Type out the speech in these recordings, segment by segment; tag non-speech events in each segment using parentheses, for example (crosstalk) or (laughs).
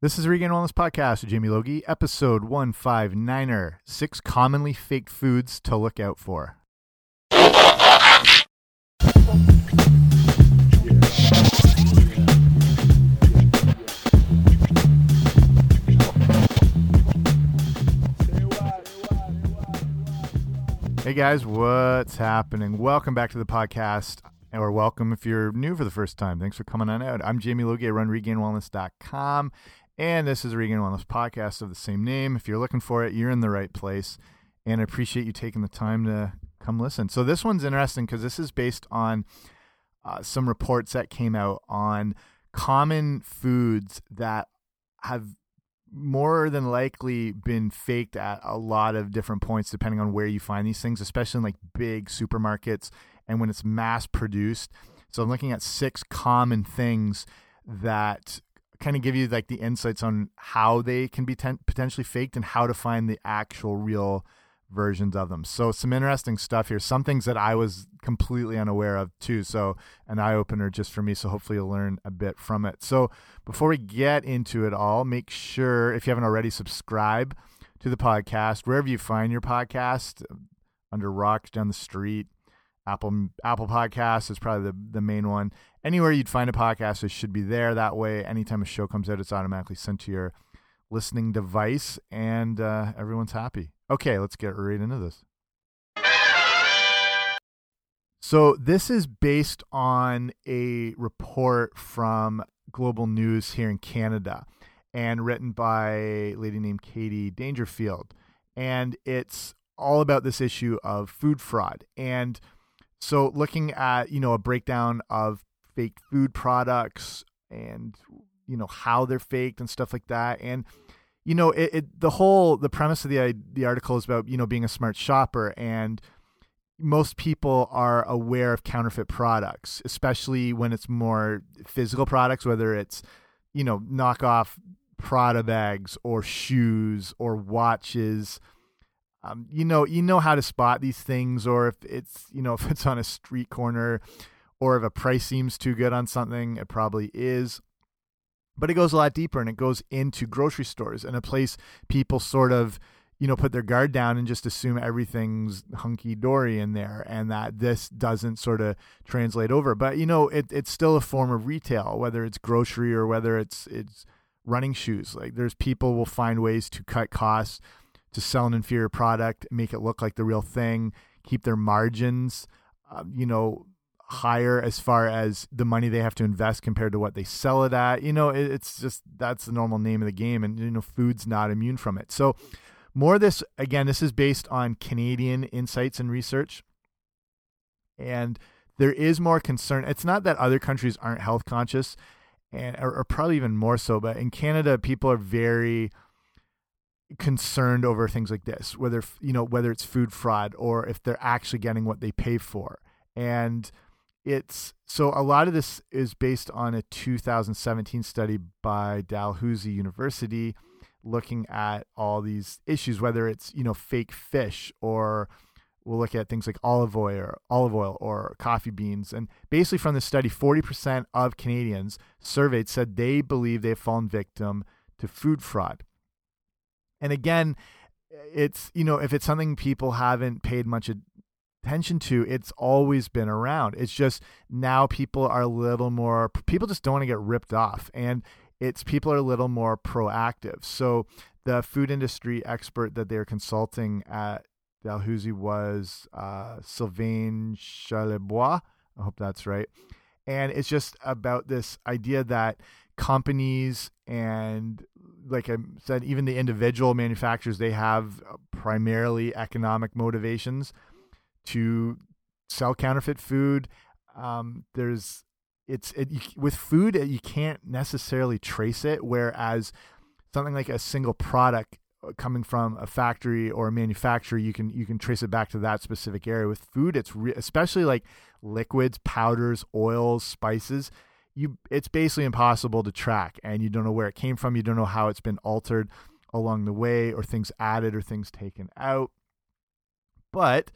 This is Regain Wellness Podcast with Jamie Logie, episode 159er Six Commonly Faked Foods to Look Out For. Hey guys, what's happening? Welcome back to the podcast, or welcome if you're new for the first time. Thanks for coming on out. I'm Jamie Logie. I run regainwellness.com. And this is Regain Wellness podcast of the same name. If you're looking for it, you're in the right place. And I appreciate you taking the time to come listen. So this one's interesting because this is based on uh, some reports that came out on common foods that have more than likely been faked at a lot of different points depending on where you find these things especially in like big supermarkets and when it's mass produced so i'm looking at six common things that kind of give you like the insights on how they can be potentially faked and how to find the actual real versions of them. So some interesting stuff here. Some things that I was completely unaware of too. So an eye opener just for me. So hopefully you'll learn a bit from it. So before we get into it all, make sure if you haven't already subscribe to the podcast wherever you find your podcast under rocks down the street Apple Apple Podcasts is probably the the main one. Anywhere you'd find a podcast, it should be there. That way, anytime a show comes out, it's automatically sent to your listening device, and uh, everyone's happy. Okay, let's get right into this. So this is based on a report from Global News here in Canada, and written by a lady named Katie Dangerfield, and it's all about this issue of food fraud and so looking at, you know, a breakdown of fake food products and you know how they're faked and stuff like that and you know it, it, the whole the premise of the the article is about you know being a smart shopper and most people are aware of counterfeit products especially when it's more physical products whether it's you know knockoff Prada bags or shoes or watches um, you know you know how to spot these things or if it's you know (laughs) if it's on a street corner or if a price seems too good on something it probably is. But it goes a lot deeper and it goes into grocery stores and a place people sort of you know put their guard down and just assume everything's hunky dory in there and that this doesn't sort of translate over. But you know it, it's still a form of retail whether it's grocery or whether it's it's running shoes. Like there's people will find ways to cut costs to sell an inferior product, make it look like the real thing, keep their margins, uh, you know, higher as far as the money they have to invest compared to what they sell it at. You know, it, it's just that's the normal name of the game, and you know, food's not immune from it. So, more of this again, this is based on Canadian insights and research, and there is more concern. It's not that other countries aren't health conscious, and or, or probably even more so, but in Canada, people are very concerned over things like this, whether you know whether it's food fraud or if they're actually getting what they pay for. And it's so a lot of this is based on a 2017 study by Dalhousie University looking at all these issues, whether it's you know fake fish or we'll look at things like olive oil or olive oil or coffee beans. And basically from the study, 40% of Canadians surveyed said they believe they've fallen victim to food fraud. And again, it's you know if it's something people haven't paid much attention to, it's always been around. It's just now people are a little more people just don't want to get ripped off and it's people are a little more proactive. So the food industry expert that they're consulting at Dalhousie was uh, Sylvain Charlebois. I hope that's right. And it's just about this idea that companies and like I said, even the individual manufacturers, they have primarily economic motivations to sell counterfeit food. Um, there's it's it, you, with food you can't necessarily trace it, whereas something like a single product uh, coming from a factory or a manufacturer, you can you can trace it back to that specific area. With food, it's especially like liquids, powders, oils, spices you it's basically impossible to track and you don't know where it came from you don't know how it's been altered along the way or things added or things taken out but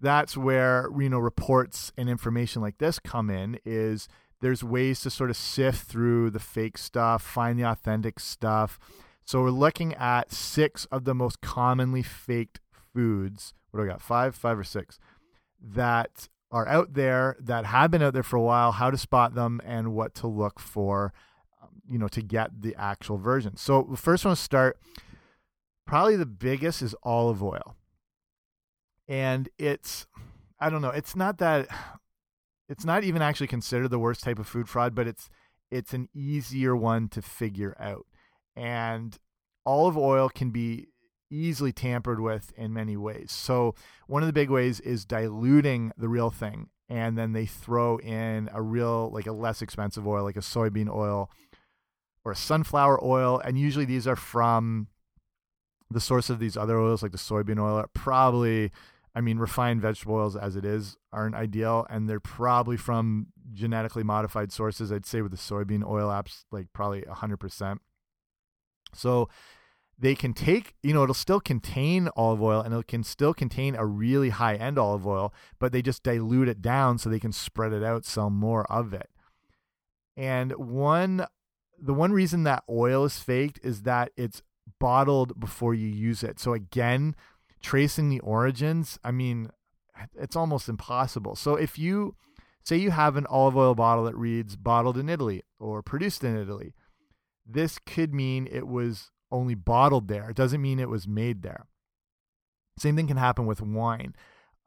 that's where you know reports and information like this come in is There's ways to sort of sift through the fake stuff, find the authentic stuff. So we're looking at six of the most commonly faked foods. What do I got? Five, five or six that are out there that have been out there for a while, how to spot them, and what to look for, um, you know, to get the actual version. So the first one to start, probably the biggest is olive oil. And it's, I don't know, it's not that, it's not even actually considered the worst type of food fraud, but it's, it's an easier one to figure out. And olive oil can be easily tampered with in many ways. So one of the big ways is diluting the real thing and then they throw in a real like a less expensive oil like a soybean oil or a sunflower oil and usually these are from the source of these other oils like the soybean oil probably I mean refined vegetable oils as it is aren't ideal and they're probably from genetically modified sources I'd say with the soybean oil apps like probably 100%. So they can take, you know, it'll still contain olive oil and it can still contain a really high end olive oil, but they just dilute it down so they can spread it out, sell more of it. And one, the one reason that oil is faked is that it's bottled before you use it. So again, tracing the origins, I mean, it's almost impossible. So if you say you have an olive oil bottle that reads bottled in Italy or produced in Italy, this could mean it was only bottled there. It doesn't mean it was made there. Same thing can happen with wine.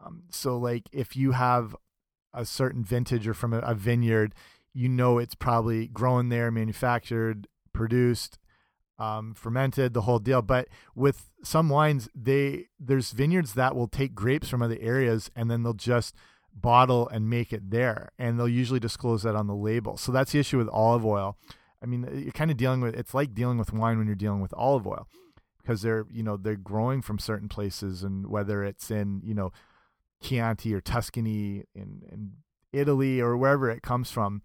Um, so, like if you have a certain vintage or from a, a vineyard, you know it's probably grown there, manufactured, produced, um, fermented, the whole deal. But with some wines, they there's vineyards that will take grapes from other areas and then they'll just bottle and make it there, and they'll usually disclose that on the label. So that's the issue with olive oil. I mean, you're kind of dealing with it's like dealing with wine when you're dealing with olive oil because they're you know they're growing from certain places and whether it's in you know Chianti or Tuscany in in Italy or wherever it comes from,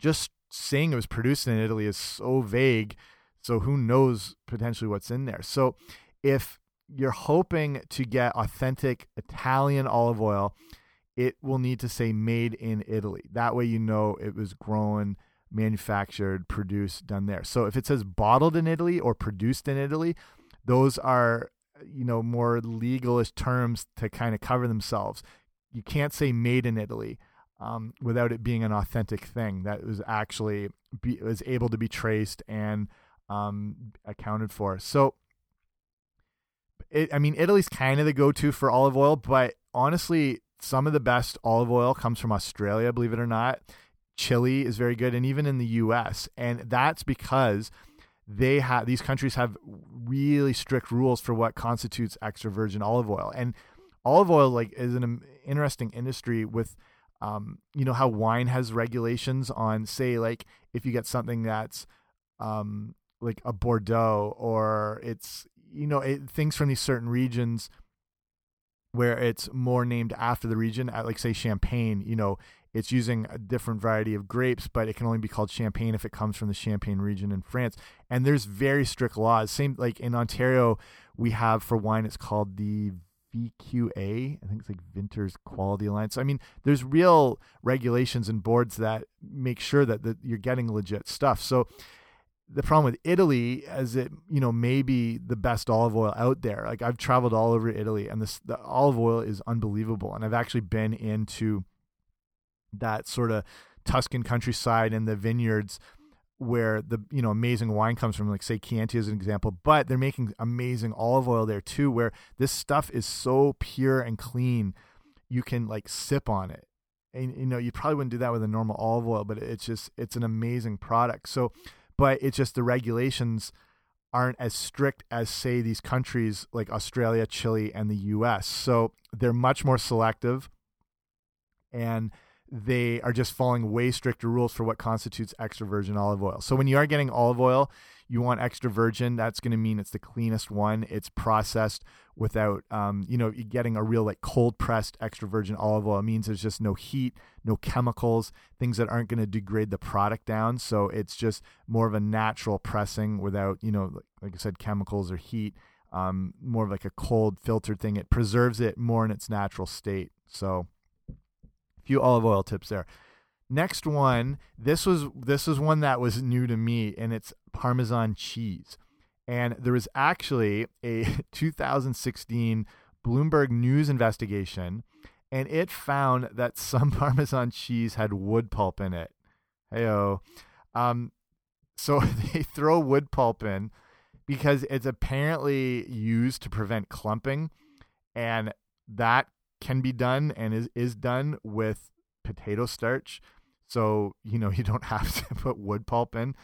just saying it was produced in Italy is so vague. So who knows potentially what's in there? So if you're hoping to get authentic Italian olive oil, it will need to say made in Italy. That way you know it was grown manufactured, produced, done there. So if it says bottled in Italy or produced in Italy, those are you know more legalish terms to kind of cover themselves. You can't say made in Italy um, without it being an authentic thing that was actually be, was able to be traced and um, accounted for. So, it, I mean, Italy's kind of the go-to for olive oil, but honestly, some of the best olive oil comes from Australia, believe it or not. Chile is very good, and even in the U.S. And that's because they have these countries have really strict rules for what constitutes extra virgin olive oil. And olive oil like is an interesting industry with um, you know how wine has regulations on say like if you get something that's um, like a Bordeaux or it's you know it, things from these certain regions where it's more named after the region like say champagne you know it's using a different variety of grapes, but it can only be called champagne if it comes from the Champagne region in France. And there's very strict laws. Same like in Ontario, we have for wine, it's called the VQA. I think it's like Vintners Quality Alliance. I mean, there's real regulations and boards that make sure that, that you're getting legit stuff. So the problem with Italy as it, you know, may be the best olive oil out there. Like I've traveled all over Italy and this the olive oil is unbelievable. And I've actually been into that sort of Tuscan countryside and the vineyards where the you know amazing wine comes from like say Chianti as an example but they're making amazing olive oil there too where this stuff is so pure and clean you can like sip on it. And you know you probably wouldn't do that with a normal olive oil but it's just it's an amazing product. So but it's just the regulations aren't as strict as say these countries like Australia, Chile and the US so they're much more selective and they are just following way stricter rules for what constitutes extra virgin olive oil. So when you are getting olive oil, you want extra virgin. That's going to mean it's the cleanest one. It's processed without, um, you know, getting a real like cold pressed extra virgin olive oil. It means there's just no heat, no chemicals, things that aren't going to degrade the product down. So it's just more of a natural pressing without, you know, like I said, chemicals or heat. Um, more of like a cold filtered thing. It preserves it more in its natural state. So few olive oil tips there. Next one, this was this is one that was new to me, and it's Parmesan cheese. And there was actually a (laughs) 2016 Bloomberg News investigation, and it found that some (laughs) Parmesan cheese had wood pulp in it. Heyo. Um, so (laughs) they throw wood pulp in because it's apparently used to prevent clumping, and that can be done and is is done with potato starch. So you know (laughs) you don't have to put wood pulp in.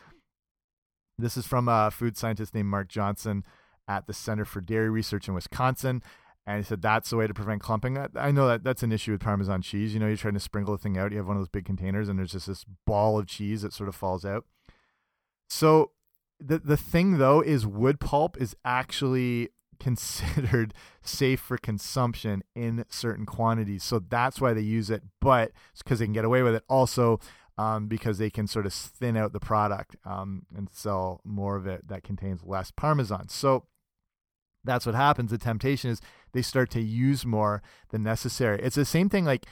This is from a food scientist named Mark Johnson at the Center for Dairy Research in Wisconsin. And he said that's the way to prevent clumping. I know that that's an issue with Parmesan cheese. You know, you're trying to sprinkle the thing out. You have one of those big containers, and there's just this ball of cheese that sort of falls out. So the the thing though is wood pulp is actually considered (laughs) safe for consumption in certain quantities. So that's why they use it, but it's because they can get away with it. Also, um, because they can sort of thin out the product um, and sell more of it that contains less Parmesan. So that's what happens. The temptation is they start to use more than necessary. It's the same thing like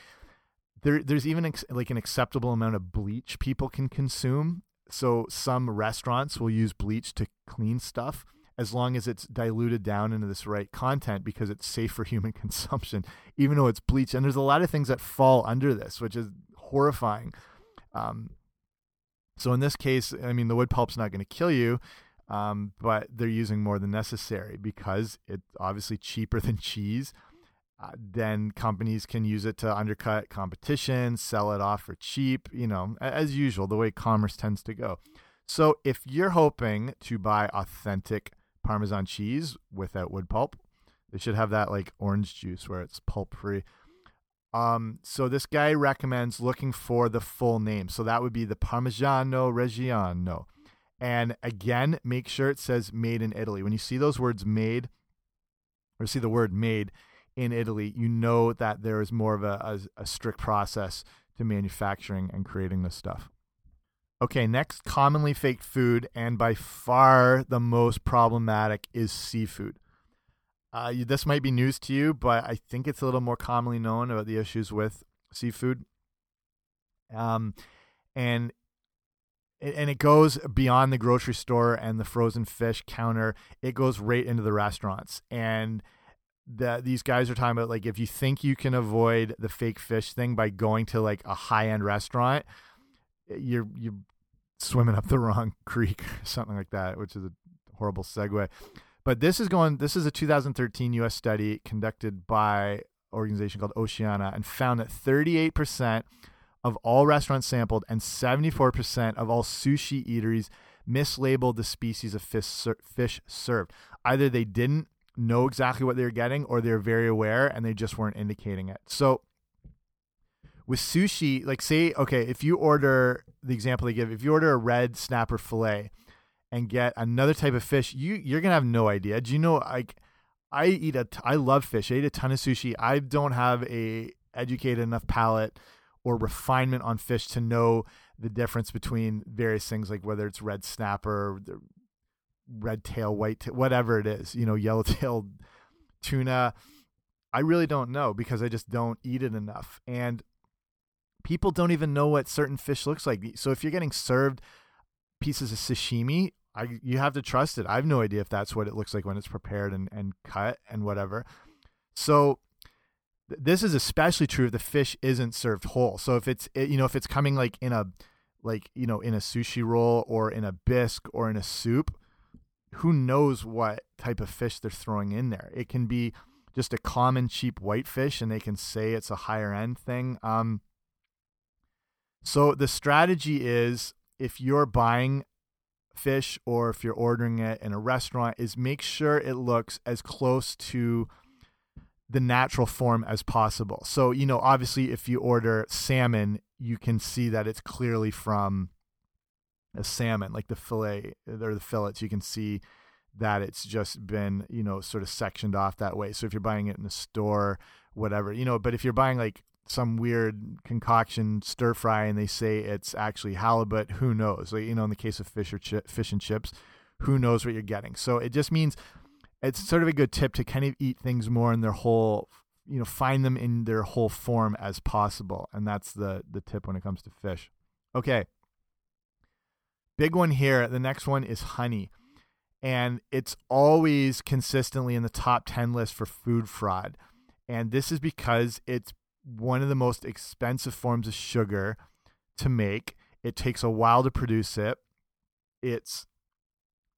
there there's even like an acceptable amount of bleach people can consume. So some restaurants will use bleach to clean stuff as long as it's diluted down into this right content because it's safe for (laughs) human consumption, even though it's bleach. And there's a lot of things that fall under this, which is horrifying. Um, so in this case, I mean, the wood pulp's not going to kill you, um, but they're using more than necessary because it's obviously cheaper (laughs) than cheese. Uh, then companies can use it to undercut competition, sell it off for cheap, you know, as usual, the way commerce tends to go. So if you're hoping to buy authentic Parmesan cheese without wood pulp, they should have that like orange juice where it's pulp free. Um, so this guy recommends looking for the full name. So that would be the Parmigiano Reggiano. And again, make sure it says made in Italy. When you see those words made, or see the word made in Italy, you know that there is more of a, a, a strict process to manufacturing and creating this stuff. Okay, next commonly faked food, and by far the most problematic, is seafood. Uh, this might be news to you, but I think it's a little more commonly known about the issues with seafood. Um, and and it goes beyond the grocery store and the frozen fish counter. It goes right into the restaurants. And the, these guys are talking about like if you think you can avoid the fake fish thing by going to like a high end restaurant, you're you're swimming up the wrong (laughs) creek or something like that, which is a horrible segue. But this is going. This is a 2013 U.S. study conducted by an organization called Oceana and found that 38 percent of all restaurants sampled and 74% of all sushi eateries mislabeled the species of fish, ser fish served. Either they didn't know exactly what they were getting or they're very aware and they just weren't indicating it. So with sushi, like say, okay, if you order the example they give, if you order a red snapper fillet and get another type of fish, you you're gonna have no idea. Do you know like I eat a I love fish. I eat a ton of sushi. I don't have a educated enough palate or refinement on fish to know the difference between various things like whether it's red snapper, red tail, white tail, whatever it is, you know, (laughs) yellow yellowtail tuna. I really don't know because I just don't eat it enough. And people don't even know what certain fish looks like. So if you're getting served pieces of sashimi, I you have to trust it. I have no idea if that's what it looks like when it's prepared and, and cut and whatever. So this is especially true if the fish isn't served whole. So if it's you know if it's coming like in a like you know in a sushi roll or in a bisque or in a soup, who knows what type of fish they're throwing in there? It can be just a common cheap white fish, and they can say it's a higher end thing. Um, so the strategy is if you're buying fish or if you're ordering it in a restaurant, is make sure it looks as close to the natural form as possible. So, you know, obviously, if you order salmon, you can see that it's clearly from a salmon, like the fillet or the fillets. You can see that it's just been, you know, sort of sectioned off that way. So if you're buying it in the store, whatever, you know, but if you're buying like some weird concoction stir fry and they say it's actually halibut, who knows? Like, you know, in the case of fish or fish and chips, who knows what you're getting? So it just means it's sort of a good tip to kind of eat things more in their whole you know find them in their whole form as possible and that's the the tip when it comes to fish okay big one here the next one is honey and it's always consistently in the top 10 list for food fraud and this is because it's one of the most expensive forms of sugar to make it takes a while to produce it it's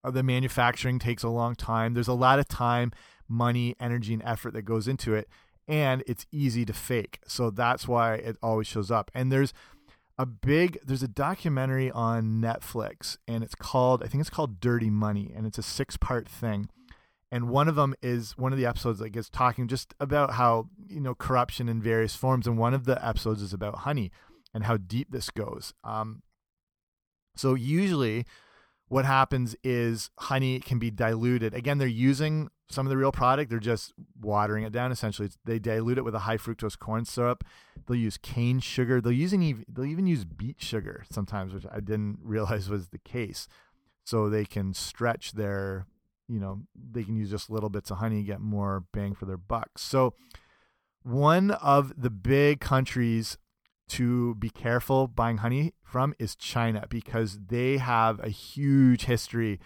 uh, the manufacturing takes a long time there's a lot of time money energy and effort that goes into it and it's easy to fake. So that's why it always shows up. And there's a big there's a documentary on Netflix and it's called I think it's called Dirty Money and it's a six-part thing. And one of them is one of the episodes that gets talking just about how, you know, corruption in various forms and one of the episodes is about honey and how deep this goes. Um so usually what happens is honey can be diluted. Again, they're using some of the real product, they're just watering it down. Essentially, they dilute it with a high fructose corn syrup. They'll use cane sugar. They'll use even they'll even use beet sugar sometimes, which I didn't (laughs) realize was the case. So they can stretch their, you know, they can use just little bits of honey, get more bang for their buck. So one of the big countries to be careful buying honey from is China because they have a huge history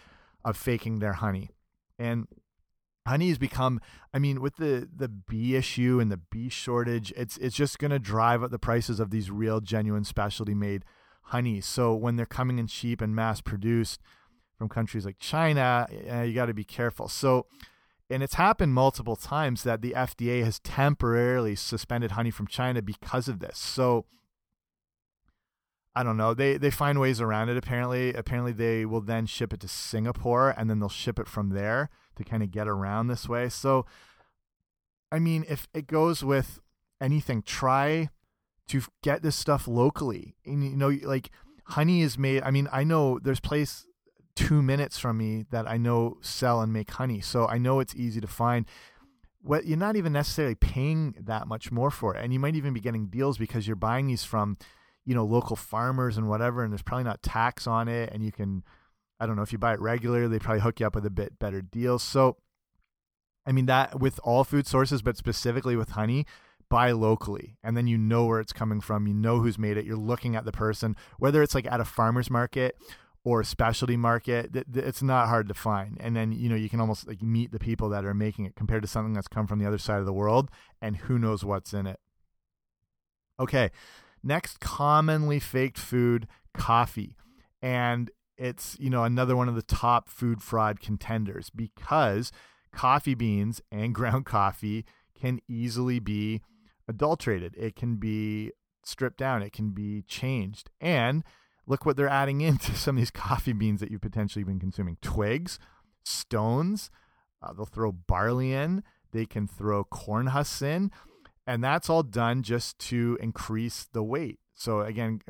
of faking their honey. And honey has become i mean with the the bee issue and the bee shortage it's it's just going to drive up the prices of these real genuine specialty made honey so when they're coming in cheap and mass produced from countries like china uh, you got to be careful so and it's happened multiple times that the fda has temporarily suspended honey from china because of this so I don't know. They they find ways around it. Apparently, apparently they will then ship it to Singapore, and then they'll ship it from there to kind of get around this way. So, I mean, if it goes with anything, try to get this stuff locally. And you know, like honey is made. I mean, I know there's place two minutes from me that I know sell and make honey, so I know it's easy to find. What you're not even necessarily paying that much more for it, and you might even be getting deals because you're buying these from you know local farmers and whatever and there's probably not tax on it. And you can i don't know if you buy it regularly they probably hook you up with a bit better deal. So i mean that with all food sources but specifically with honey buy locally. And then you know where it's coming from. You know who's made it. You're looking at the person whether it's like at a farmer's market or specialty market it's not hard to find and then you know you can almost like meet the people that are making it compared to something that's come from the other side of the world and who knows what's in it okay Next commonly faked food, coffee. And it's, you know, another one of the top food fraud contenders because coffee beans and (laughs) ground coffee can easily be adulterated. It can be stripped down, it can be changed. And look what they're adding into some of these coffee beans that you've potentially been consuming twigs, stones. Uh, they'll throw barley in, they can throw corn husks in and that's all done just to increase the weight. So again,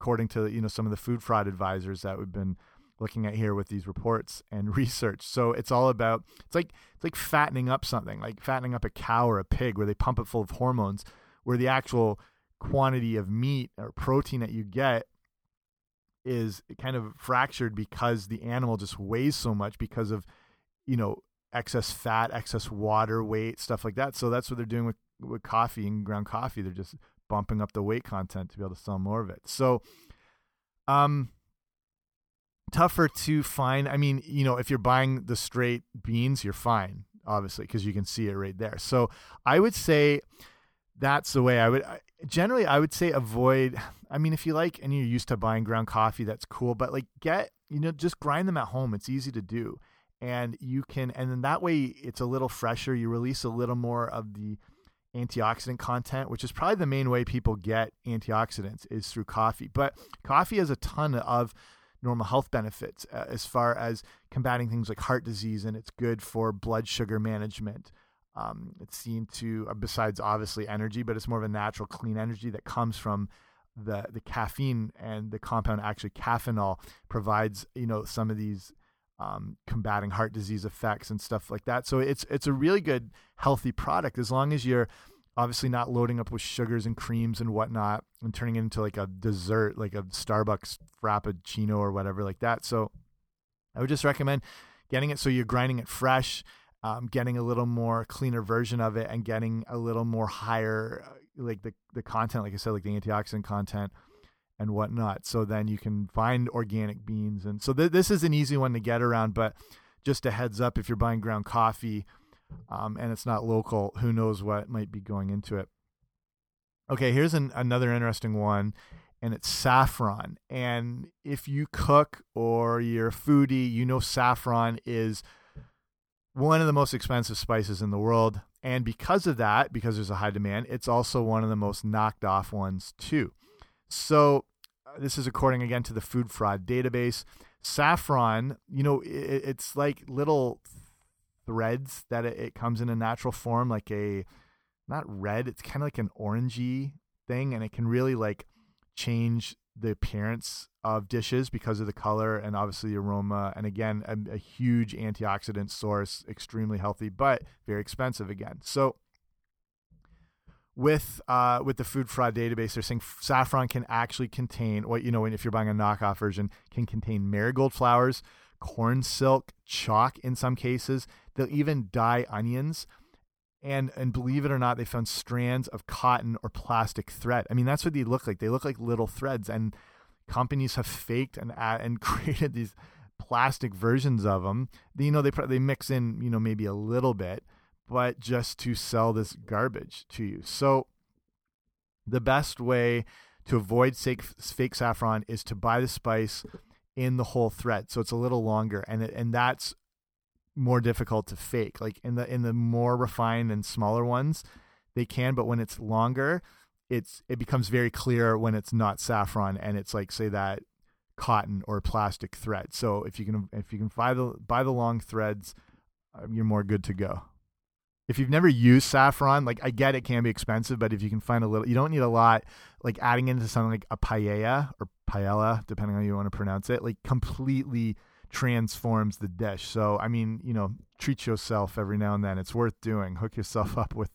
according to you know some of the food fraud advisors that we've been looking at here with these reports and (laughs) research. So it's all about it's like it's like fattening up something, like fattening up a cow or a pig where they pump it full of hormones, where the actual quantity of meat or protein that you get is kind of fractured because the animal just weighs so much because of you know excess fat, excess water weight, stuff like that. So that's what they're doing with with coffee and ground coffee. They're just bumping up the weight content to be able to sell more of it. So, um, tougher to find. I mean, you know, if you're buying the straight beans, you're fine, obviously, because you can see it right there. So I would say that's the way I would. Generally, I would say avoid. I mean, if you like and you're used to buying ground coffee, that's cool. But like, get you know, just grind them at home. It's easy to do, and you can, and then that way it's a little fresher. You release a little more of the antioxidant content, which is probably the main way people get antioxidants is through coffee. But coffee has a ton of normal health benefits uh, as far as combating things like heart disease, and it's good for blood sugar management. Um, it's seen to, uh, besides obviously energy, but it's more of a natural, clean energy that comes from the the caffeine and the compound actually caffeinol provides you know some of these um, combating heart disease effects and stuff like that. So it's it's a really good healthy product as long as you're obviously not loading up with sugars and creams and whatnot and turning it into like a dessert, like a Starbucks frappuccino or whatever like that. So I would just recommend getting it so you're grinding it fresh. Um, getting a little more cleaner version of it and getting a little more higher, uh, like the the content, like I said, like the antioxidant content and whatnot. So then you can find organic beans, and so th this is an easy one to get around. But just a heads up, if you're buying ground coffee um, and it's not local, who knows what might be going into it. Okay, here's an, another interesting one, and it's saffron. And if you cook or you're a foodie, you know saffron is one of the most expensive spices in the world. And because of that, because there's a high demand, it's also one of the most knocked off ones too. So uh, this is according again to the food fraud database. Saffron, you know, it, it's like little threads that it, it, comes in a natural form, like a not red, it's kind of like an orangey thing, and it can really like change the appearance of dishes because of the color and obviously the aroma. And again, a, a huge antioxidant source, extremely healthy, but very expensive again. So with uh, with the food fraud database, they're saying saffron can actually contain what you know, if you're buying a knockoff version, can contain marigold flowers, corn silk, chalk in some cases. They'll even dye onions. And and believe it or not, they found strands of cotton or plastic thread. I mean, that's what they look like. They look like little threads, and companies have faked and and (laughs) created these plastic versions of them. You know, they they mix in you know maybe a little bit, but just to sell this garbage to you. So the best way to avoid fake, fake saffron is to buy the spice in the whole thread. So it's a little longer and and that's more difficult to fake. Like in the in the more refined and smaller ones, they can, but when it's longer, it's it becomes very clear when it's not saffron and it's like say that cotton or plastic thread. So if you can if you can buy the buy the long threads, um, you're more good to go if you've never used saffron, like I get it can be expensive, but if you can find a little, you don't need a lot. Like adding into something like a paella or paella, depending on how you want to pronounce it, like completely transforms the dish. So I mean, you know, treat yourself every now and then. It's worth doing. Hook yourself up with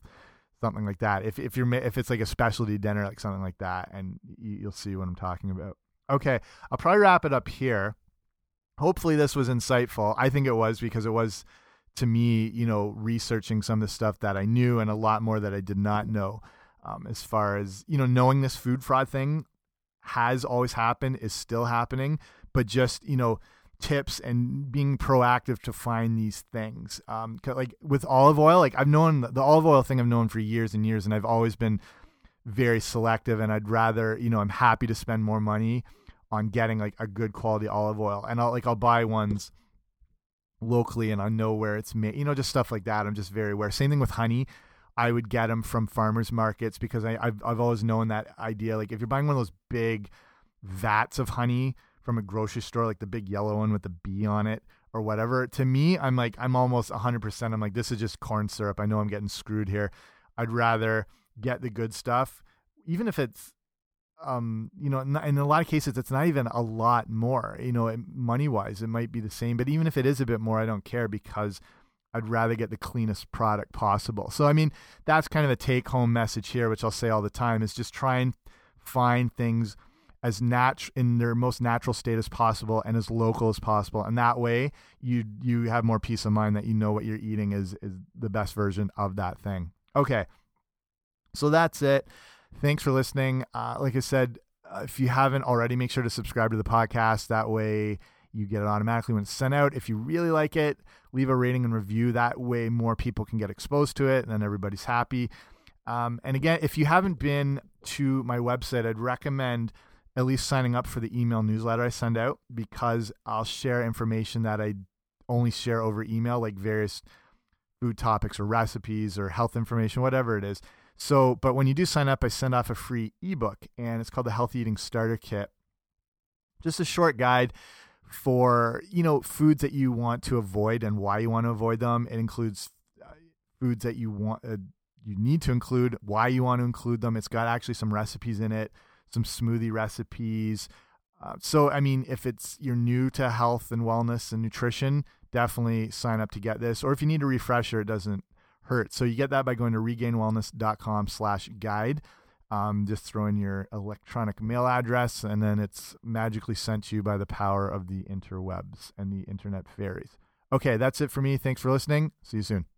something like that. If if you're if it's like a specialty dinner, like something like that, and you'll see what I'm talking about. Okay, I'll probably wrap it up here. Hopefully, this was insightful. I think it was because it was to me, you know, researching some of the stuff that I knew and a lot more that I did not know. Um, as far as you know, knowing this food fraud thing has always happened, is still happening, but just you know, tips and being proactive to find these things. Um, like with olive oil, like I've known the olive oil thing I've known for years and years, and I've always been very selective. And I'd rather, you know, I'm happy to spend more money on getting like a good quality olive oil, and I'll like I'll buy ones locally and I know where it's made. You know, just stuff like that. I'm just very aware. Same thing with honey. I would get them from farmers markets because I, I've I've always known that idea. Like if you're buying one of those big vats of honey from a grocery store, like the big yellow one with the bee on it or whatever, to me, I'm like I'm almost 100%. I'm like this is just corn syrup. I know I'm getting screwed here. I'd rather get the good stuff, even if it's um, you know, in a lot of cases, it's not even a lot more. You know, money wise, it might be the same, but even if it is a bit more, I don't care because I'd rather get the cleanest product possible. So, I mean, that's kind of a take home message here, which I'll say all the time is just try and find things as nat in their most natural state as possible and as local as possible. And that way you you have more peace of mind that you know what you're eating is is the best version of that thing. Okay. So that's it. Thanks for listening. Uh, like I said, uh, if you haven't already, make sure to subscribe to the podcast. That way, you get it automatically when it's sent out. If you really like it, leave a rating and review. That way, more people can get exposed to it, and then everybody's happy. Um, and again, if you haven't been to my website, I'd recommend at least signing up for the email newsletter I send out because I'll share information that I only share over email, like various food topics or recipes or health information, whatever it is. So, but when you do sign up, I send off a free ebook, and it's called the Healthy Eating Starter Kit. Just a short guide for you know foods that you want to avoid and why you want to avoid them. It includes uh, foods that you want uh, you need to include, why you want to include them. It's got actually some recipes in it, some smoothie recipes. Uh, so, I mean, if it's you're new to health and wellness and nutrition, definitely sign up to get this. Or if you need a refresher, it doesn't hurt. So you get that by going to regainwellness.com slash guide. Um, just throw in your electronic mail address, and then it's magically sent to you by the power of the interwebs and the internet fairies. Okay, that's it for me. Thanks for listening. See you soon.